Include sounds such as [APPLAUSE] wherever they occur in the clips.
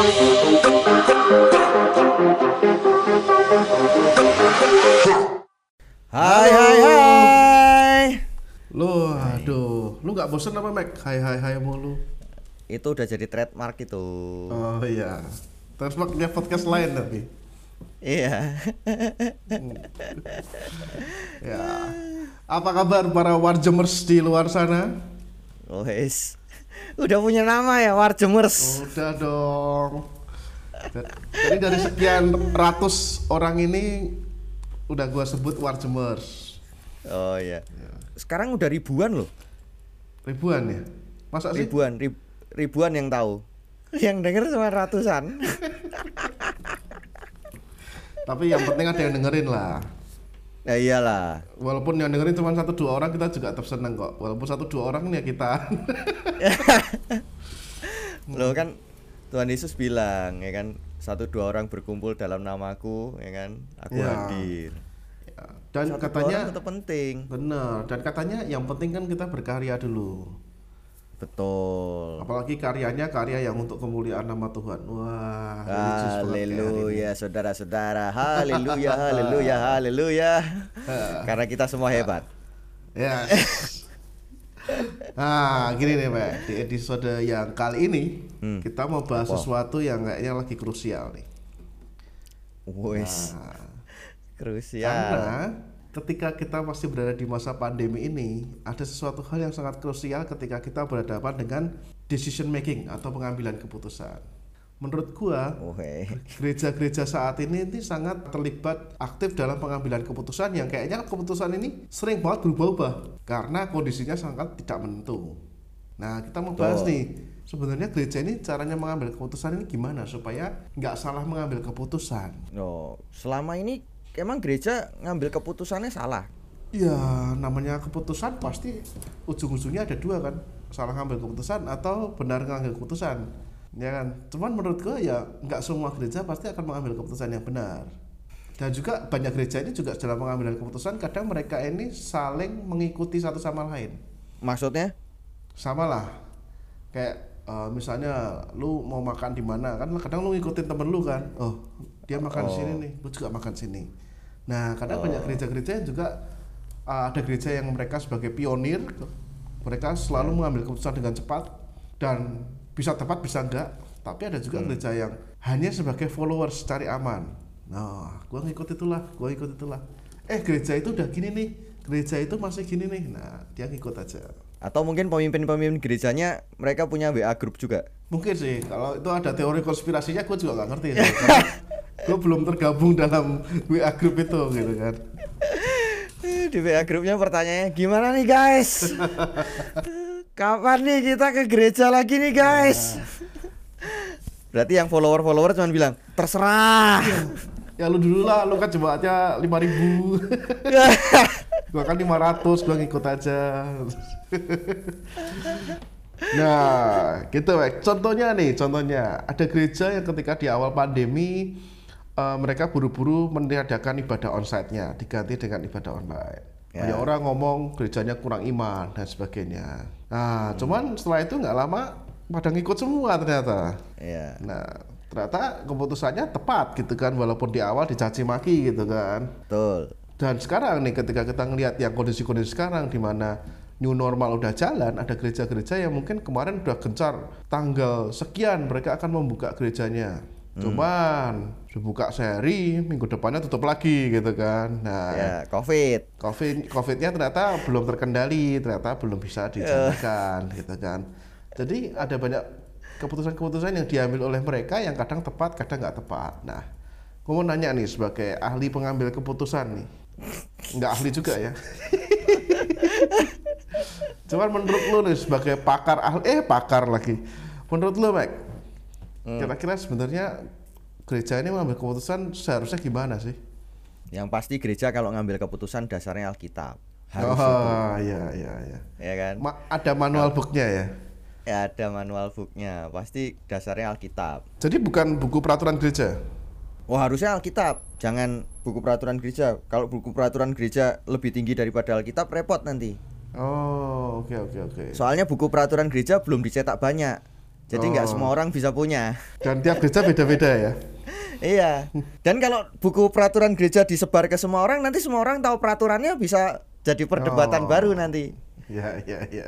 Hai hai hai. Lu aduh, lu nggak bosen apa Mac? Hai hai hai mulu. Itu udah jadi trademark itu. Oh iya. Terus maknya podcast lain tapi. Iya. Ya. Apa kabar para warjemers di luar sana? Wes. Udah punya nama ya Warjemers. Udah dong. Jadi dari sekian ratus orang ini udah gua sebut warjemers. Oh iya. Sekarang udah ribuan loh. Ribuan ya? Masa sih? Ribuan, rib- ribuan yang tahu. Yang denger cuma ratusan. [LAUGHS] Tapi yang penting ada yang dengerin lah. Ya iyalah. Walaupun yang dengerin cuma satu dua orang kita juga tetap seneng kok. Walaupun satu dua orang ya kita. [LAUGHS] Lo kan Tuhan Yesus bilang ya kan satu dua orang berkumpul dalam namaku ya kan aku Ya. hadir. Ya, Dan Satu katanya penting. benar. Dan katanya yang penting kan kita berkarya dulu. Betul. Apalagi karyanya karya yang untuk kemuliaan nama Tuhan. Wah. Haleluya saudara-saudara. Haleluya, haleluya, haleluya. [LAUGHS] Karena kita semua hebat. Ya. Nah, [LAUGHS] gini nih, Pak. Di episode yang kali ini Hmm. kita mau bahas sesuatu yang kayaknya lagi krusial nih. Wes. Nah, Krusial. Karena ketika kita masih berada di masa pandemi ini, ada sesuatu hal yang sangat krusial ketika kita berhadapan dengan decision making atau pengambilan keputusan. Menurut gua, gereja-gereja saat ini ini sangat terlibat aktif dalam pengambilan keputusan yang kayaknya keputusan ini sering banget berubah-ubah karena kondisinya sangat tidak menentu. Nah, kita mau bahas nih, sebenarnya gereja ini caranya mengambil keputusan ini gimana supaya nggak salah mengambil keputusan. No, selama ini emang gereja ngambil keputusannya salah. Ya, namanya keputusan pasti ujung-ujungnya ada dua kan, salah ngambil keputusan atau benar ngambil keputusan, ya kan. Cuman menurut gue ya nggak semua gereja pasti akan mengambil keputusan yang benar. Dan juga banyak gereja ini juga dalam pengambilan keputusan kadang mereka ini saling mengikuti satu sama lain. Maksudnya? Sama lah, kayak eh, misalnya lu mau makan di mana kan kadang lu ngikutin temen lu kan, oh dia makan di sini nih, lu juga makan sini. Nah kadang banyak gereja-gereja juga uh, ada gereja yang mereka sebagai pionir, mereka selalu mengambil keputusan dengan cepat dan bisa tepat bisa enggak. Tapi ada juga gereja yang hanya sebagai followers cari aman. Nah, gua ngikut itulah, gua ikut itulah. Eh gereja itu udah gini nih, gereja itu masih gini nih. Nah dia ngikut aja. Atau mungkin pemimpin-pemimpin gerejanya mereka punya WA grup juga. Mungkin sih, kalau itu ada teori konspirasinya gue juga nggak ngerti sih. [LAUGHS] gue belum tergabung dalam WA group itu gitu kan. Eh, Di WA grupnya pertanyaannya gimana nih guys? Kapan nih kita ke gereja lagi nih guys? Berarti yang follower-follower cuma bilang terserah. Ya lu dulu lah, lu kan jemaatnya 5000 ribu [LAUGHS] Gua kan 500, gua ngikut aja Nah, gitu Wek. Contohnya nih, contohnya Ada gereja yang ketika di awal pandemi eh, Mereka buru-buru meniadakan ibadah onsite-nya Diganti dengan ibadah online Ya. Banyak orang ngomong gerejanya kurang iman dan sebagainya Nah, cuman setelah itu nggak lama pada ngikut semua ternyata Iya. Nah, ternyata keputusannya tepat gitu kan, walaupun di awal dicaci maki gitu kan. Betul. Dan sekarang nih ketika kita ngelihat yang kondisi-kondisi sekarang di mana new normal udah jalan, ada gereja-gereja yang mungkin kemarin udah gencar tanggal sekian mereka akan membuka gerejanya. Cuman dibuka sehari, minggu depannya tutup lagi gitu kan. Nah, Ya, Covid. COVID COVID-nya ternyata belum terkendali, ternyata belum bisa dijalankan gitu kan. Jadi ada banyak keputusan-keputusan yang diambil oleh mereka yang kadang tepat, kadang nggak tepat. Nah, gue mau nanya nih sebagai ahli pengambil keputusan nih, nggak ahli juga ya. [LAUGHS] Cuman menurut lu nih sebagai pakar ahli, eh pakar lagi. Menurut lu, Mac, kira-kira sebenarnya gereja ini mengambil keputusan seharusnya gimana sih? Yang pasti gereja kalau ngambil keputusan dasarnya Alkitab. Harus oh, iya iya iya. ya kan? Ma- ada manual booknya ya. Ya ada manual booknya. Pasti dasarnya Alkitab. Jadi bukan buku peraturan gereja. Wah harusnya Alkitab, jangan buku peraturan gereja. Kalau buku peraturan gereja lebih tinggi daripada Alkitab repot nanti. Oh, oke oke oke. Soalnya buku peraturan gereja belum dicetak banyak. Jadi nggak Oh. semua orang bisa punya. Dan tiap gereja beda-beda ya. [LAUGHS] Iya. Dan kalau buku peraturan gereja disebar ke semua orang, nanti semua orang tahu peraturannya bisa jadi perdebatan Oh. baru nanti. Ya, ya, ya.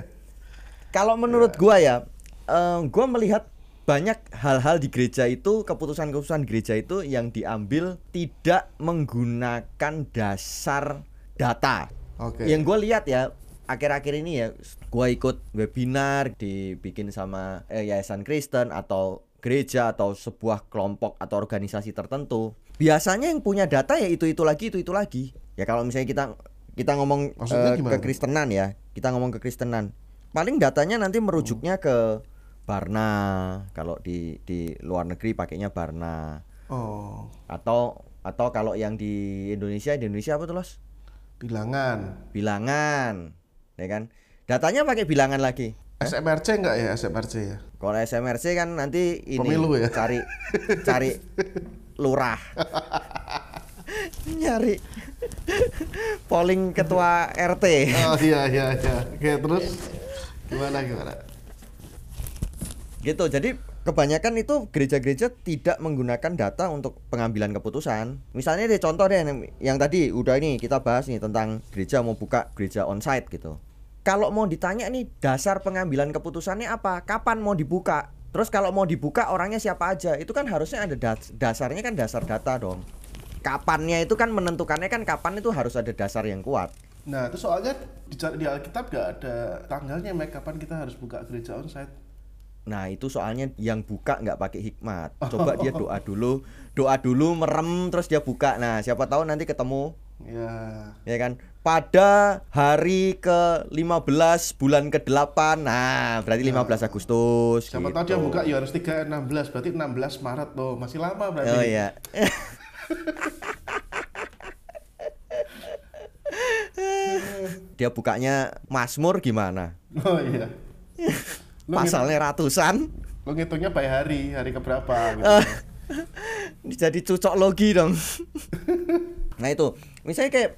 Kalau menurut gua ya, eh, gua melihat banyak hal-hal di gereja itu keputusan-keputusan gereja itu yang diambil tidak menggunakan dasar data. Oke. Yang gue lihat ya akhir-akhir ini ya, gua ikut webinar dibikin sama eh, yayasan Kristen atau gereja atau sebuah kelompok atau organisasi tertentu. Biasanya yang punya data ya itu itu lagi itu itu lagi. Ya kalau misalnya kita kita ngomong Maksudnya eh, gimana? kekristenan ya, kita ngomong kekristenan. Paling datanya nanti merujuknya ke Barna kalau di di luar negeri pakainya Barna Oh, atau atau kalau yang di Indonesia di Indonesia apa tuh Los? bilangan. Bilangan, ya kan? Datanya pakai bilangan lagi. SMRC enggak ya SMRC ya? Kalau SMRC kan nanti ini Pemilu ya? cari cari lurah. Nyari polling ketua RT. Oh iya iya iya. Oke, terus gimana gimana? Gitu. Jadi kebanyakan itu gereja-gereja tidak menggunakan data untuk pengambilan keputusan. Misalnya deh contoh deh yang- tadi udah ini kita bahas nih tentang gereja mau buka gereja onsite gitu. Kalau mau ditanya nih dasar pengambilan keputusannya apa? Kapan mau dibuka? Terus kalau mau dibuka orangnya siapa aja? Itu kan harusnya ada das- dasarnya kan dasar data dong. Kapannya itu kan menentukannya kan kapan itu harus ada dasar yang kuat. Nah, itu soalnya di, di Alkitab nggak ada tanggalnya, Mike, kapan kita harus buka gereja onsite. Nah itu soalnya yang buka nggak pakai hikmat. [LAUGHS] Coba dia doa dulu, doa dulu merem terus dia buka. Nah siapa tahu nanti ketemu, Ya. ya kan? Pada hari ke 15 bulan ke-8 Nah berarti 15 Agustus Siapa gitu. tahu dia buka ya harus 3 16, berarti 16 Maret loh. Masih lama berarti. Oh iya [LAUGHS] Dia bukanya Mazmur gimana? Oh iya. [LAUGHS] Lu Pasalnya ratusan Lo ngitungnya by hari, hari keberapa gitu. Eh. [LAUGHS] jadi cucok logi dong. [LAUGHS] nah itu, misalnya kayak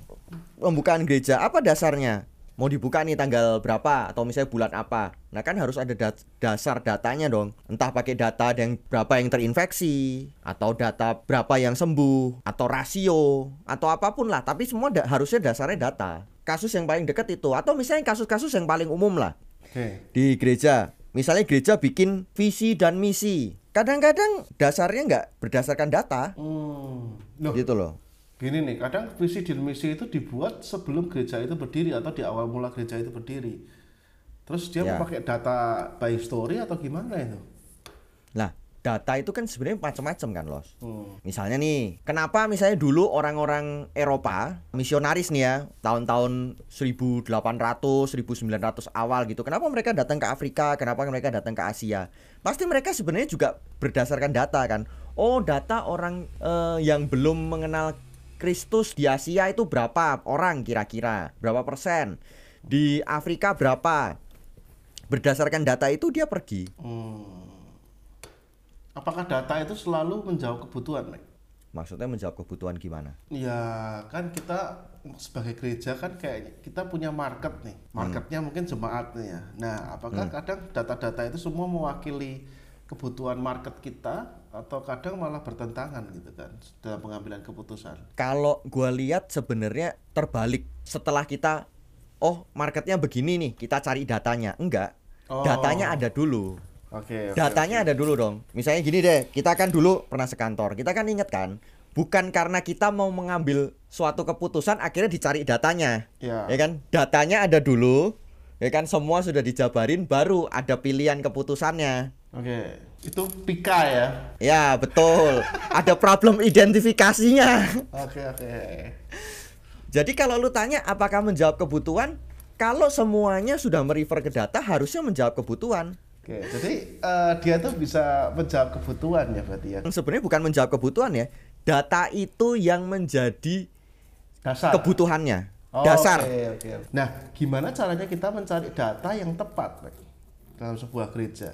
pembukaan gereja, apa dasarnya? Mau dibuka nih tanggal berapa atau misalnya bulan apa? Nah kan harus ada dat- dasar datanya dong. Entah pakai data yang berapa yang terinfeksi atau data berapa yang sembuh atau rasio atau apa pun lah. Tapi semua da- harusnya dasarnya data. Kasus yang paling dekat itu atau misalnya kasus-kasus yang paling umum lah Oke. di gereja. Misalnya gereja bikin visi dan misi. Kadang-kadang dasarnya nggak berdasarkan data, Hmm. Loh, gitu loh. gini nih, kadang visi dan misi itu dibuat sebelum gereja itu berdiri atau di awal mula gereja itu berdiri. Terus dia Ya. mau pakai data by story atau gimana itu? Nah, data itu kan sebenarnya macam-macam kan, Los. Hmm. Misalnya nih, kenapa misalnya dulu orang-orang Eropa, misionaris nih ya, tahun-tahun 1800, 1900 awal gitu. Kenapa mereka datang ke Afrika? Kenapa mereka datang ke Asia? Pasti mereka sebenarnya juga berdasarkan data kan. Oh, data orang eh, yang belum mengenal Kristus di Asia itu berapa orang kira-kira? Berapa persen? Di Afrika berapa? Berdasarkan data itu dia pergi. Hmm. Apakah data itu selalu menjawab kebutuhan, Mike? Maksudnya menjawab kebutuhan gimana? Ya kan kita sebagai gereja kan kayak kita punya market nih, marketnya mungkin jemaat nih ya. Nah apakah kadang data-data itu semua mewakili kebutuhan market kita atau kadang malah bertentangan gitu kan dalam pengambilan keputusan. Kalau gua lihat sebenarnya terbalik setelah kita oh marketnya begini nih kita cari datanya enggak Oh. datanya ada dulu Oke. oke, datanya ada dulu dong misalnya gini deh kita kan dulu pernah sekantor kita kan inget kan bukan karena kita mau mengambil suatu keputusan akhirnya dicari datanya Ya. ya kan datanya ada dulu ya kan semua sudah dijabarin baru ada pilihan keputusannya Oke. Itu pika ya. ya betul ada problem identifikasinya Oke oke. Jadi kalau lu tanya apakah menjawab kebutuhan, kalau semuanya sudah merefer ke data harusnya menjawab kebutuhan. Oke. Jadi eh, dia tuh bisa menjawab kebutuhan ya berarti ya. Sebenarnya bukan menjawab kebutuhan ya. Data itu yang menjadi Dasar. kebutuhannya. Oh, Dasar. Oke, oke. Nah, gimana caranya kita mencari data yang tepat Pak, dalam sebuah gereja?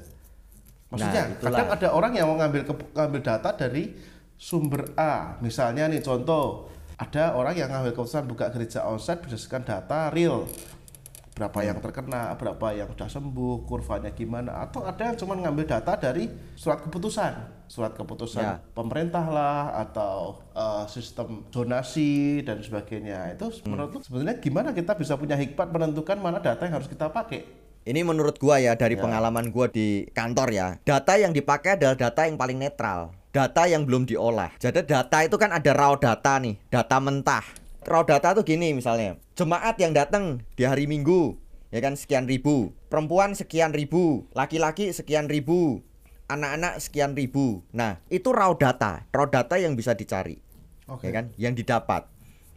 Maksudnya, Nah, itulah. kadang ada orang yang mau ngambil ke- ngambil data dari sumber A. Misalnya nih contoh, ada orang yang ngambil keputusan buka gereja onsite berdasarkan data real. Berapa yang terkena, berapa yang sudah sembuh, kurvanya gimana, atau ada yang cuma ngambil data dari surat keputusan, surat keputusan Ya. pemerintah lah, atau eh, sistem zonasi dan sebagainya. Itu menurut lu sebenarnya gimana kita bisa punya hikmat menentukan mana data yang harus kita pakai? Ini menurut gua ya dari pengalaman gua di kantor ya. Data yang dipakai adalah data yang paling netral. Data yang belum diolah. Jadi data itu kan ada raw data nih, data mentah. Raw data tuh gini misalnya. Jemaat yang datang di hari Minggu ya kan sekian ribu. Perempuan sekian ribu, laki-laki sekian ribu, anak-anak sekian ribu. Nah, itu raw data, raw data yang bisa dicari. Oke. Ya kan? Yang didapat.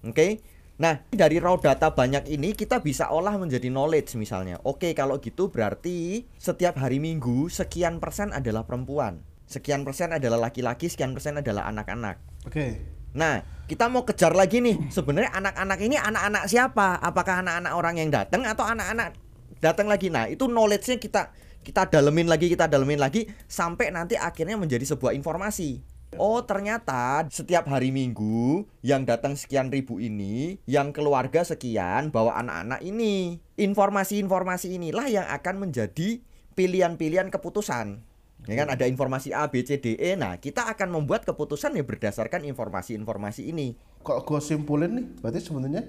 Oke. Nah, dari raw data banyak ini kita bisa olah menjadi knowledge misalnya. Oke, kalau gitu berarti setiap hari Minggu sekian persen adalah perempuan. Sekian persen adalah laki-laki, sekian persen adalah anak-anak. Oke. Nah, kita mau kejar lagi nih. Sebenarnya anak-anak ini anak-anak siapa? Apakah anak-anak orang yang datang atau anak-anak datang lagi? Nah, itu knowledge-nya kita kita dalemin lagi, kita dalemin lagi sampai nanti akhirnya menjadi sebuah informasi. Oh, ternyata setiap hari Minggu yang datang sekian ribu ini, yang keluarga sekian bawa anak-anak ini. Informasi-informasi inilah yang akan menjadi pilihan-pilihan keputusan. Ya kan ada informasi A, B, C, D, E. Nah, kita akan membuat keputusan ya berdasarkan informasi-informasi ini. Kalau gue simpulin nih, berarti sebenarnya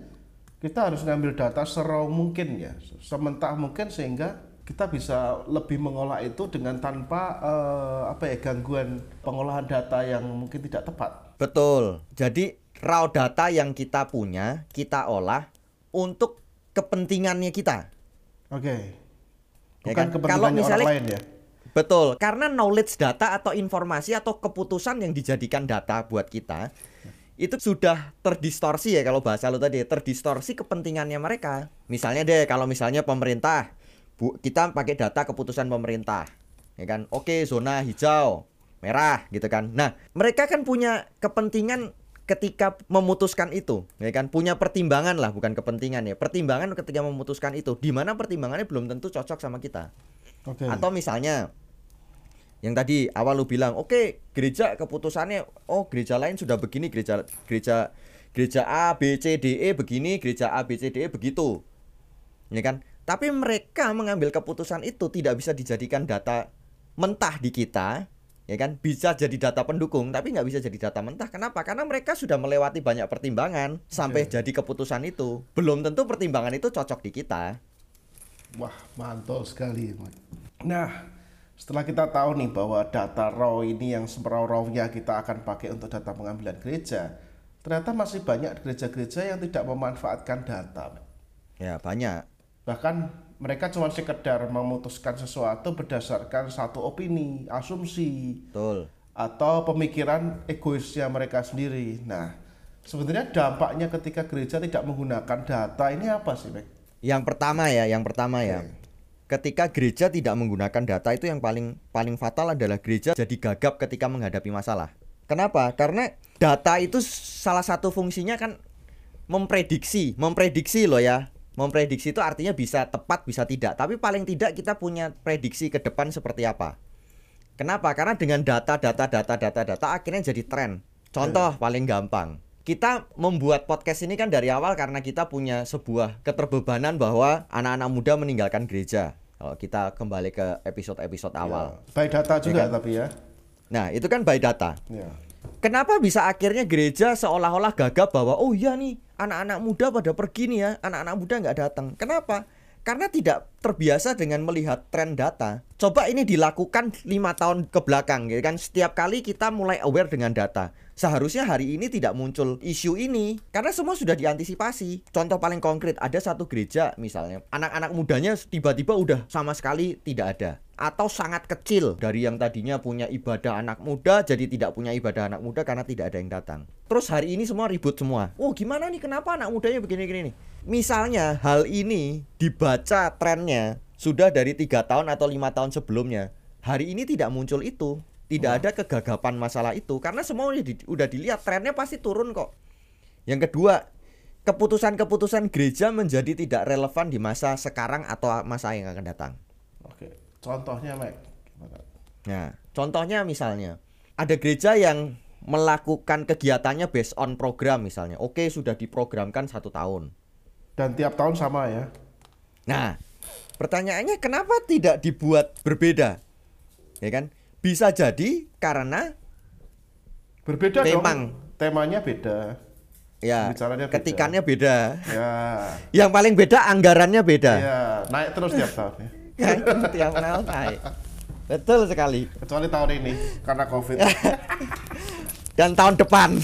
kita harus ngambil data seraw mungkin ya, sementara mungkin sehingga kita bisa lebih mengolah itu dengan tanpa eh, apa ya gangguan pengolahan data yang mungkin tidak tepat. Betul. Jadi raw data yang kita punya, kita olah untuk kepentingannya kita. Oke. Ya Bukan kan? kepentingannya Kalau misalnya- orang lain ya. Betul, karena knowledge data atau informasi atau keputusan yang dijadikan data buat kita itu sudah terdistorsi ya kalau bahasa lo tadi terdistorsi kepentingannya mereka. Misalnya deh kalau misalnya pemerintah bu kita pakai data keputusan pemerintah, ya kan? Oke zona hijau, merah gitu kan. Nah mereka kan punya kepentingan ketika memutuskan itu, ya kan? Punya pertimbangan lah bukan kepentingan ya, pertimbangan ketika memutuskan itu. Di mana pertimbangannya belum tentu cocok sama kita. Oke. Atau misalnya yang tadi awal lu bilang, oke gereja keputusannya, oh gereja lain sudah begini, gereja gereja gereja A, B, C, D, E begini, gereja A, B, C, D, E begitu, ya kan? Tapi mereka mengambil keputusan itu tidak bisa dijadikan data mentah di kita, ya kan? Bisa jadi data pendukung, tapi nggak bisa jadi data mentah. Kenapa? Karena mereka sudah melewati banyak pertimbangan sampai jadi keputusan itu. Belum tentu pertimbangan itu cocok di kita. Wah, mantul sekali. Nah, setelah kita tahu nih bahwa data raw ini yang semeraw-rawnya kita akan pakai untuk data pengambilan gereja, ternyata masih banyak gereja-gereja yang tidak memanfaatkan data. Ya banyak. Bahkan mereka cuma sekedar memutuskan sesuatu berdasarkan satu opini, asumsi, Betul. atau pemikiran egoisnya mereka sendiri. Nah, sebenarnya dampaknya ketika gereja tidak menggunakan data ini apa sih, Mek? Yang pertama ya, yang pertama ya. Ketika gereja tidak menggunakan data itu yang paling paling fatal adalah gereja jadi gagap ketika menghadapi masalah. Kenapa? Karena data itu salah satu fungsinya kan memprediksi, memprediksi loh ya. Memprediksi itu artinya bisa tepat, bisa tidak. Tapi paling tidak kita punya prediksi ke depan seperti apa. Kenapa? Karena dengan data, data, data, data, data akhirnya jadi tren. Contoh paling gampang. Kita membuat podcast ini kan dari awal karena kita punya sebuah keterbebanan bahwa anak-anak muda meninggalkan gereja. Kalau kita kembali ke episode-episode awal. Ya, by data juga kan? tapi ya. Nah, itu kan by data. Ya. Kenapa bisa akhirnya gereja seolah-olah gagap bahwa oh iya nih anak-anak muda pada pergi nih ya, anak-anak muda nggak datang. Kenapa? Karena tidak terbiasa dengan melihat tren data. Coba ini dilakukan lima tahun ke belakang, gitu kan? Setiap kali kita mulai aware dengan data. Seharusnya hari ini tidak muncul isu ini karena semua sudah diantisipasi. Contoh paling konkret ada satu gereja misalnya, anak-anak mudanya tiba-tiba udah sama sekali tidak ada atau sangat kecil dari yang tadinya punya ibadah anak muda jadi tidak punya ibadah anak muda karena tidak ada yang datang. Terus hari ini semua ribut semua. Oh gimana nih kenapa anak mudanya begini-gini nih? Misalnya hal ini dibaca trennya sudah dari tiga tahun atau lima tahun sebelumnya. Hari ini tidak muncul itu, tidak ada kegagapan masalah itu karena semua udah, di- udah dilihat trennya pasti turun kok. Yang kedua, keputusan-keputusan gereja menjadi tidak relevan di masa sekarang atau masa yang akan datang. Oke. Contohnya. Gimana? Nah, contohnya misalnya ada gereja yang melakukan kegiatannya based on program misalnya. Oke, sudah diprogramkan satu tahun. Dan tiap tahun sama ya. Nah, pertanyaannya kenapa tidak dibuat berbeda? Ya kan? Bisa jadi karena Berbeda Memang. dong. Temanya beda. ya Bicaranya beda. ketikannya beda. Ya. Yang paling beda anggarannya beda. Ya, naik terus tiap tahun ya. Tiap tahun naik. Betul sekali. Kecuali tahun ini karena Covid. [LAUGHS] Dan tahun depan.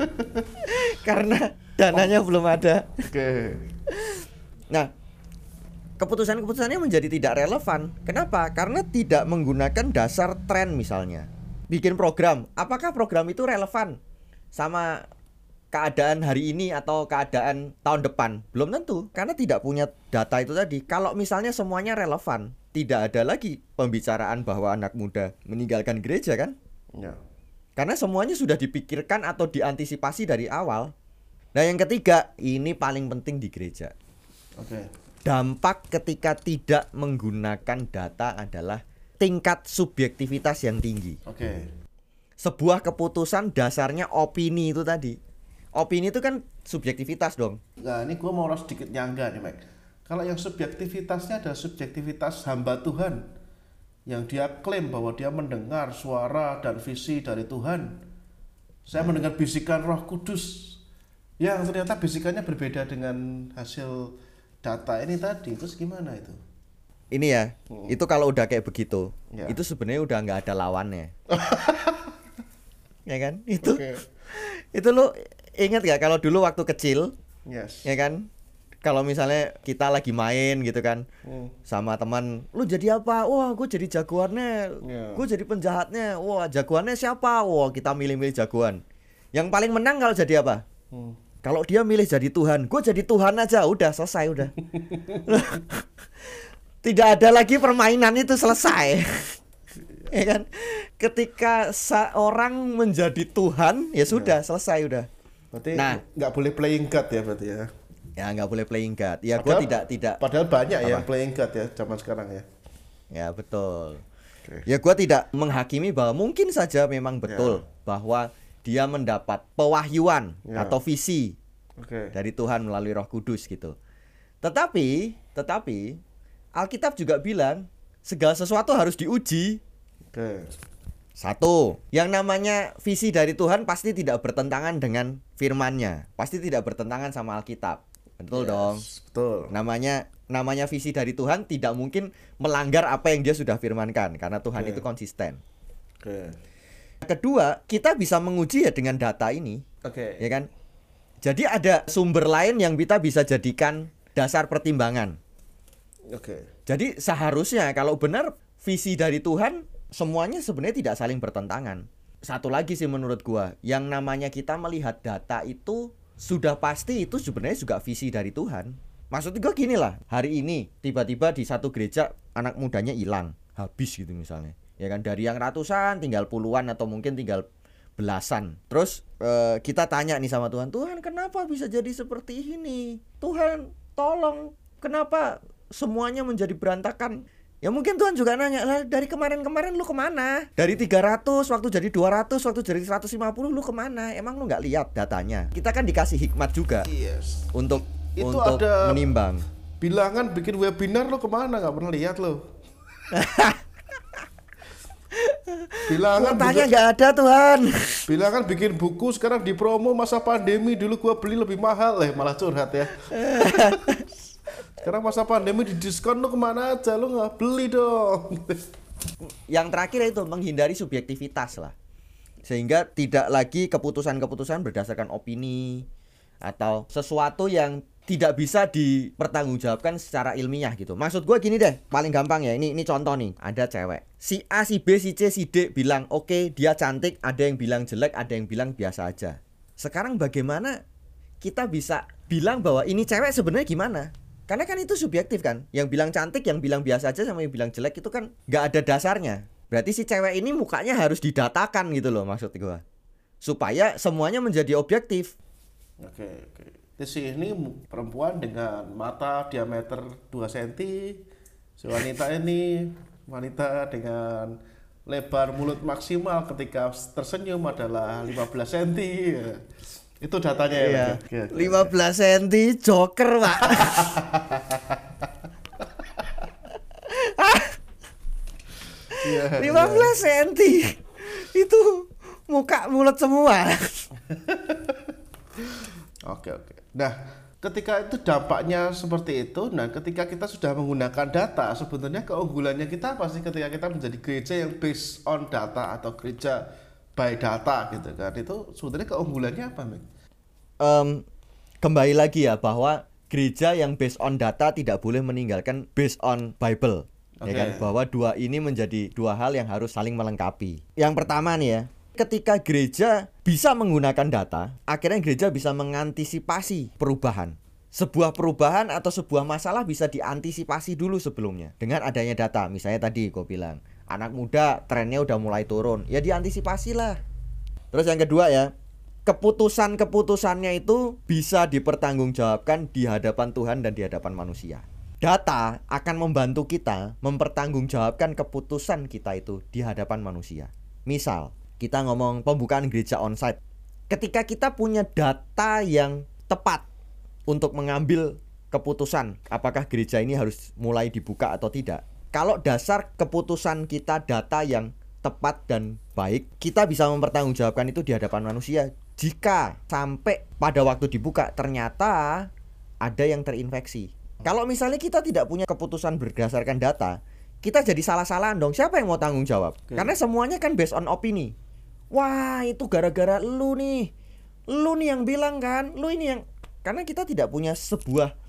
[LAUGHS] karena dananya belum ada. Oke. Nah, keputusan-keputusannya menjadi tidak relevan. Kenapa? Karena tidak menggunakan dasar tren misalnya. Bikin program, apakah program itu relevan sama keadaan hari ini atau keadaan tahun depan? Belum tentu, karena tidak punya data itu tadi. Kalau misalnya semuanya relevan, tidak ada lagi pembicaraan bahwa anak muda meninggalkan gereja kan? Ya. Karena semuanya sudah dipikirkan atau diantisipasi dari awal. Nah, yang ketiga, ini paling penting di gereja Oke. dampak ketika tidak menggunakan data adalah tingkat subjektivitas yang tinggi. Oke. Sebuah keputusan dasarnya opini itu tadi. Opini itu kan subjektivitas dong. Nah, ini gua mau harus sedikit nyangga nih, Mike. Kalau yang subjektivitasnya ada subjektivitas hamba Tuhan yang dia klaim bahwa dia mendengar suara dan visi dari Tuhan. Saya mendengar bisikan Roh Kudus yang ternyata bisikannya berbeda dengan hasil data ini tadi. Terus gimana itu? Ini ya, itu kalau udah kayak begitu, Ya. itu sebenarnya udah nggak ada lawannya. [LAUGHS] ya kan? Itu Oke. itu lu ingat gak kalau dulu waktu kecil, Yes. ya kan? Kalau misalnya kita lagi main gitu kan, Hmm. sama teman lu jadi apa? Wah gue jadi jagoannya. Ya. gue jadi penjahatnya. Wah jagoannya siapa? Wah kita milih-milih jagoan. Yang paling menang kalau jadi apa? Hmm. kalau dia milih jadi Tuhan gue jadi Tuhan aja. Udah selesai udah. [LAUGHS] [LAUGHS] Tidak ada lagi permainan itu selesai. [LAUGHS] Ya kan? Ketika seorang menjadi Tuhan ya sudah selesai udah Berarti Nah. nggak boleh playing God ya berarti ya. ya nggak boleh playing God ya gue tidak tidak Padahal banyak Apa? yang playing God ya zaman sekarang ya. Ya betul. Oke. Ya gua tidak menghakimi bahwa mungkin saja memang betul bahwa dia mendapat pewahyuan Ya. atau visi Oke. dari Tuhan melalui Roh Kudus gitu. Tetapi, tetapi Alkitab juga bilang segala sesuatu harus diuji. Oke. Satu, yang namanya visi dari Tuhan pasti tidak bertentangan dengan firman-Nya, pasti tidak bertentangan sama Alkitab. Betul dong. Yes, Betul. namanya namanya visi dari Tuhan tidak mungkin melanggar apa yang dia sudah firmankan karena Tuhan Oke. itu konsisten. Oke. Kedua, kita bisa menguji ya dengan data ini, Oke. ya kan? Jadi ada sumber lain yang kita bisa jadikan dasar pertimbangan. Oke. Jadi seharusnya kalau benar visi dari Tuhan semuanya sebenarnya tidak saling bertentangan. Satu lagi sih menurut gua, yang namanya kita melihat data itu sudah pasti itu sebenarnya juga visi dari Tuhan. Maksud gua gini lah, hari ini tiba-tiba di satu gereja anak mudanya hilang, habis gitu misalnya. Ya kan dari yang ratusan tinggal puluhan atau mungkin tinggal belasan. Terus eh, kita tanya nih sama Tuhan, Tuhan kenapa bisa jadi seperti ini? Tuhan tolong, kenapa semuanya menjadi berantakan? Ya mungkin Tuhan juga nanya, lah dari kemarin-kemarin lu ke mana? Dari 300 waktu jadi 200, waktu jadi 150 lu ke mana? Emang lu nggak lihat datanya? Kita kan dikasih hikmat juga Yes. untuk Itu untuk ada- menimbang. Bilangan bikin webinar lo ke mana? Nggak pernah lihat lo. [LAUGHS] bilangan buka- nggak ada Tuhan. [LAUGHS] bilangan bikin buku sekarang di promo masa pandemi dulu gua beli lebih mahal eh malah curhat ya. [LAUGHS] sekarang masa pandemi di diskon lo ke mana aja lo nggak beli dong. [LAUGHS] Yang terakhir itu menghindari subjektivitas lah. Sehingga tidak lagi keputusan-keputusan berdasarkan opini atau sesuatu yang tidak bisa dipertanggungjawabkan secara ilmiah gitu. Maksud gue gini deh, paling gampang ya. Ini ini contoh nih, ada cewek. Si A, si B, si C, si D bilang oke dia cantik, ada yang bilang jelek, ada yang bilang biasa aja. Sekarang bagaimana kita bisa bilang bahwa ini cewek sebenarnya gimana? Karena kan itu subjektif kan. Yang bilang cantik, yang bilang biasa aja sama yang bilang jelek itu kan nggak ada dasarnya. Berarti si cewek ini mukanya harus didatakan gitu loh maksud gua. Supaya semuanya menjadi objektif. Oke, oke. Di sini mu- perempuan dengan mata diameter 2 cm. Si wanita ini wanita dengan lebar mulut maksimal ketika tersenyum adalah 15 cm. Itu datanya ya. Iya. Ya? belas senti 15 cm joker, Pak. Iya, [LAUGHS] iya. Lima belas senti itu muka mulut semua. oke oke. Nah, ketika itu dampaknya seperti itu, nah ketika kita sudah menggunakan data, sebetulnya keunggulannya kita pasti ketika kita menjadi gereja yang based on data atau gereja by data gitu kan. Itu sebenarnya keunggulannya apa, Mik? Em, kembali lagi ya bahwa gereja yang based on data tidak boleh meninggalkan based on Bible. Ya Oke. kan bahwa dua ini menjadi dua hal yang harus saling melengkapi. Yang pertama nih ya, ketika gereja bisa menggunakan data, akhirnya gereja bisa mengantisipasi perubahan. Sebuah perubahan atau sebuah masalah bisa diantisipasi dulu sebelumnya dengan adanya data. Misalnya tadi gue bilang, anak muda trennya udah mulai turun, ya diantisipasi lah. Terus yang kedua ya, keputusan-keputusannya itu bisa dipertanggungjawabkan di hadapan Tuhan dan di hadapan manusia. Data akan membantu kita mempertanggungjawabkan keputusan kita itu di hadapan manusia. Misal, kita ngomong pembukaan gereja onsite. Ketika kita punya data yang tepat untuk mengambil keputusan apakah gereja ini harus mulai dibuka atau tidak. Kalau dasar keputusan kita data yang tepat dan baik, kita bisa mempertanggungjawabkan itu di hadapan manusia. Jika sampai pada waktu dibuka ternyata ada yang terinfeksi. Kalau misalnya kita tidak punya keputusan berdasarkan data, kita jadi salah-salahan dong. Siapa yang mau tanggung jawab? Karena semuanya kan based on opini. Wah, itu gara-gara lu nih. Lu nih yang bilang kan, lu ini yang karena kita tidak punya sebuah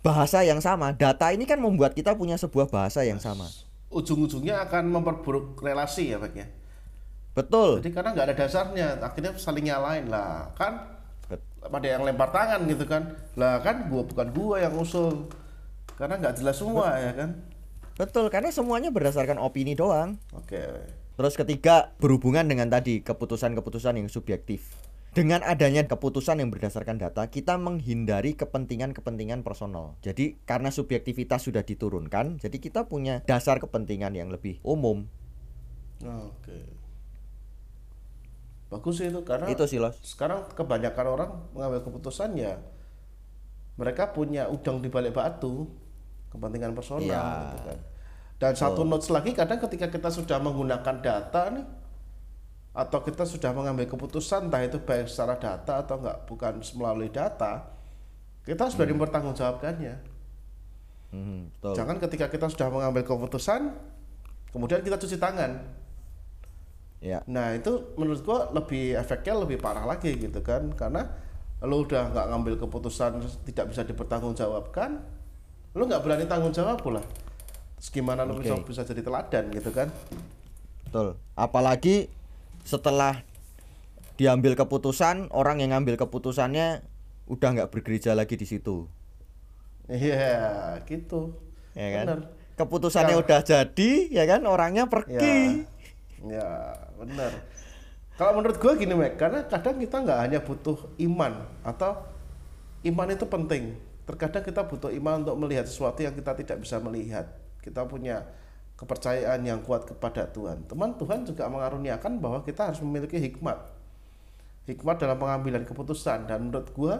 bahasa yang sama. Data ini kan membuat kita punya sebuah bahasa yang sama. Ujung-ujungnya akan memperburuk relasi ya, Mik ya. Betul. Jadi karena nggak ada dasarnya, akhirnya saling nyalain lah. Kan pada yang lempar tangan gitu kan. Lah kan gua bukan gua yang usul. Karena nggak jelas semua ya kan. Betul, karena semuanya berdasarkan opini doang. Oke. Terus ketiga, berhubungan dengan tadi keputusan-keputusan yang subjektif. Dengan adanya keputusan yang berdasarkan data, kita menghindari kepentingan-kepentingan personal. Jadi karena subjektivitas sudah diturunkan, jadi kita punya dasar kepentingan yang lebih umum. Oke. Bagus sih itu karena Itu sih, Los. sekarang kebanyakan orang mengambil keputusan ya mereka punya udang di balik batu kepentingan personal Iya. gitu kan. Dan satu notes lagi kadang ketika kita sudah menggunakan data nih atau kita sudah mengambil keputusan entah itu baik secara data atau enggak bukan melalui data kita sudah dipertanggungjawabkannya. Hmm, betul. Jangan ketika kita sudah mengambil keputusan kemudian kita cuci tangan. Ya. Nah itu menurut gua lebih efeknya lebih parah lagi gitu kan karena lo udah nggak ngambil keputusan tidak bisa dipertanggungjawabkan, lo nggak berani tanggung jawab pula. Terus gimana lo Oke. bisa bisa jadi teladan gitu kan? Betul. Apalagi setelah diambil keputusan, orang yang ngambil keputusannya udah nggak bergereja lagi di situ. Iya gitu. Ya kan? Bener. Keputusannya Ya. udah jadi, ya kan? Orangnya pergi. Ya, ya benar. Kalau menurut gue gini, Mek, karena kadang kita nggak hanya butuh iman atau iman itu penting. Terkadang kita butuh iman untuk melihat sesuatu yang kita tidak bisa melihat. Kita punya kepercayaan yang kuat kepada Tuhan. Teman Tuhan juga mengaruniakan bahwa kita harus memiliki hikmat. Hikmat dalam pengambilan keputusan dan menurut gue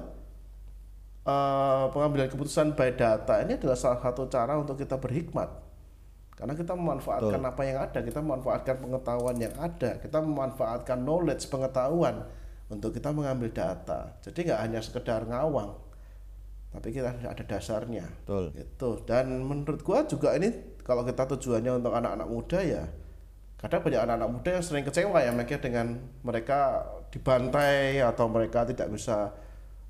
eh, pengambilan keputusan by data ini adalah salah satu cara untuk kita berhikmat karena kita memanfaatkan apa yang ada kita memanfaatkan pengetahuan yang ada kita memanfaatkan knowledge pengetahuan untuk kita mengambil data jadi nggak hanya sekedar ngawang tapi kita ada dasarnya Betul. itu dan menurut gua juga ini kalau kita tujuannya untuk anak-anak muda ya kadang banyak anak-anak muda yang sering kecewa ya mereka dengan mereka dibantai atau mereka tidak bisa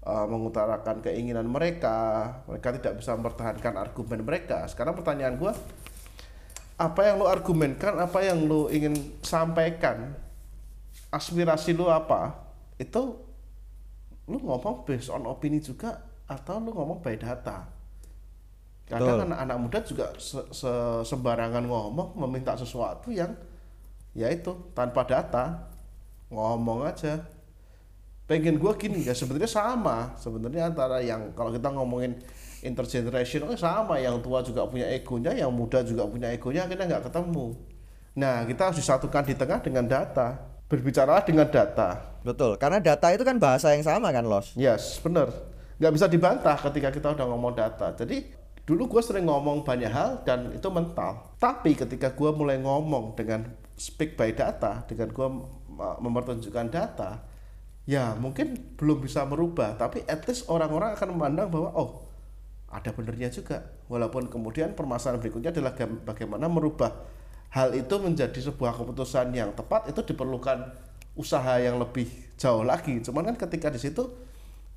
uh, mengutarakan keinginan mereka mereka tidak bisa mempertahankan argumen mereka. Sekarang pertanyaan gua apa yang lo argumenkan apa yang lo ingin sampaikan aspirasi lo apa? Itu lu ngomong based on opini juga atau lu ngomong by data kadang anak-anak muda juga se- se- sembarangan ngomong meminta sesuatu yang ya itu tanpa data ngomong aja pengen gua gini ya sebenarnya sama sebenarnya antara yang kalau kita ngomongin intergenerational sama yang tua juga punya egonya yang muda juga punya egonya akhirnya nggak ketemu nah kita harus disatukan di tengah dengan data berbicara dengan data Betul. Karena data itu kan bahasa yang sama kan, Los? Yes, benar. Nggak bisa dibantah ketika kita udah ngomong data. Jadi dulu gue sering ngomong banyak hal dan itu mental. Tapi ketika gue mulai ngomong dengan speak by data dengan gue mempertunjukkan data ya mungkin belum bisa merubah. Tapi at least orang-orang akan memandang bahwa oh ada benernya juga. Walaupun kemudian permasalahan berikutnya adalah bagaimana merubah hal itu menjadi sebuah keputusan yang tepat itu diperlukan usaha yang lebih jauh lagi. Cuman kan ketika di situ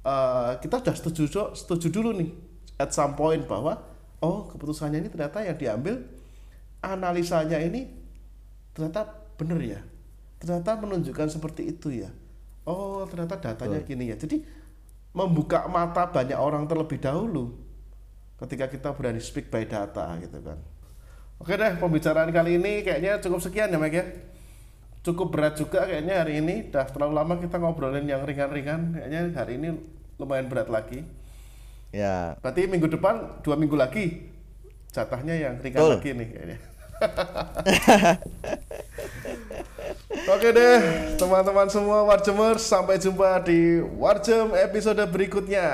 uh, kita sudah setuju setuju dulu nih at some point bahwa oh keputusannya ini ternyata yang diambil analisanya ini ternyata benar ya. Ternyata menunjukkan seperti itu ya. Oh ternyata datanya oh. gini ya. Jadi membuka mata banyak orang terlebih dahulu ketika kita berani speak by data gitu kan. Oke deh pembicaraan kali ini kayaknya cukup sekian ya Mike ya. Cukup berat juga kayaknya hari ini. Dah terlalu lama kita ngobrolin yang ringan-ringan. Kayaknya hari ini lumayan berat lagi ya berarti minggu depan dua minggu lagi jatahnya yang ringan Betul. lagi nih kayaknya [LAUGHS] Oke deh, teman-teman semua Warjemers, sampai jumpa di Warjem episode berikutnya.